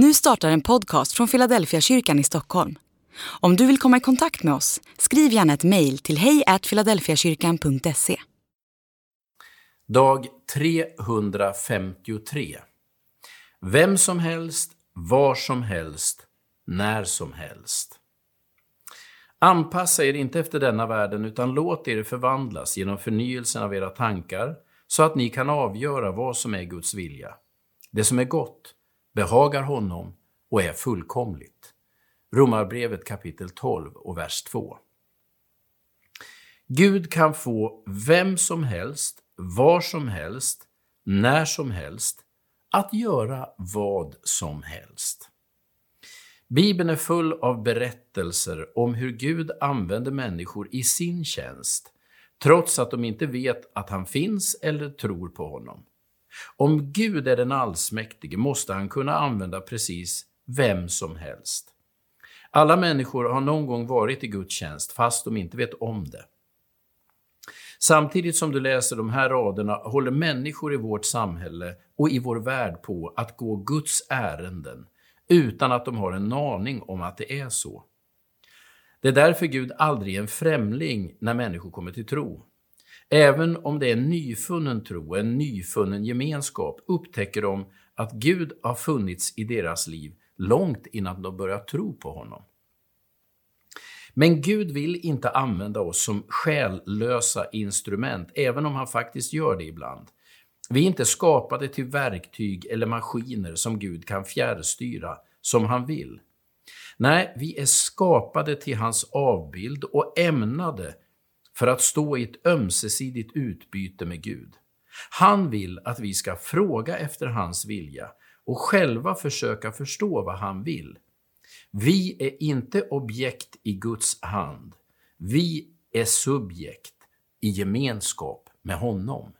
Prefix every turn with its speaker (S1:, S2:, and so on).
S1: Nu startar en podcast från Philadelphia kyrkan i Stockholm. Om du vill komma i kontakt med oss, skriv gärna ett mejl till hejfiladelfiakyrkan.se.
S2: Dag 353. Vem som helst, var som helst, när som helst. Anpassa er inte efter denna världen, utan låt er förvandlas genom förnyelsen av era tankar, så att ni kan avgöra vad som är Guds vilja. Det som är gott, behagar honom och är fullkomligt. Romarbrevet kapitel 12 och vers 2. Gud kan få vem som helst, var som helst, när som helst att göra vad som helst. Bibeln är full av berättelser om hur Gud använder människor i sin tjänst, trots att de inte vet att han finns eller tror på honom. Om Gud är den allsmäktige måste han kunna använda precis vem som helst. Alla människor har någon gång varit i Guds tjänst, fast de inte vet om det. Samtidigt som du läser de här raderna håller människor i vårt samhälle och i vår värld på att gå Guds ärenden utan att de har en aning om att det är så. Det är därför Gud aldrig är en främling när människor kommer till tro. Även om det är en nyfunnen tro, en nyfunnen gemenskap, upptäcker de att Gud har funnits i deras liv långt innan de börjar tro på honom. Men Gud vill inte använda oss som själlösa instrument, även om han faktiskt gör det ibland. Vi är inte skapade till verktyg eller maskiner som Gud kan fjärrstyra som han vill. Nej, vi är skapade till hans avbild och ämnade för att stå i ett ömsesidigt utbyte med Gud. Han vill att vi ska fråga efter hans vilja och själva försöka förstå vad han vill. Vi är inte objekt i Guds hand. Vi är subjekt i gemenskap med honom.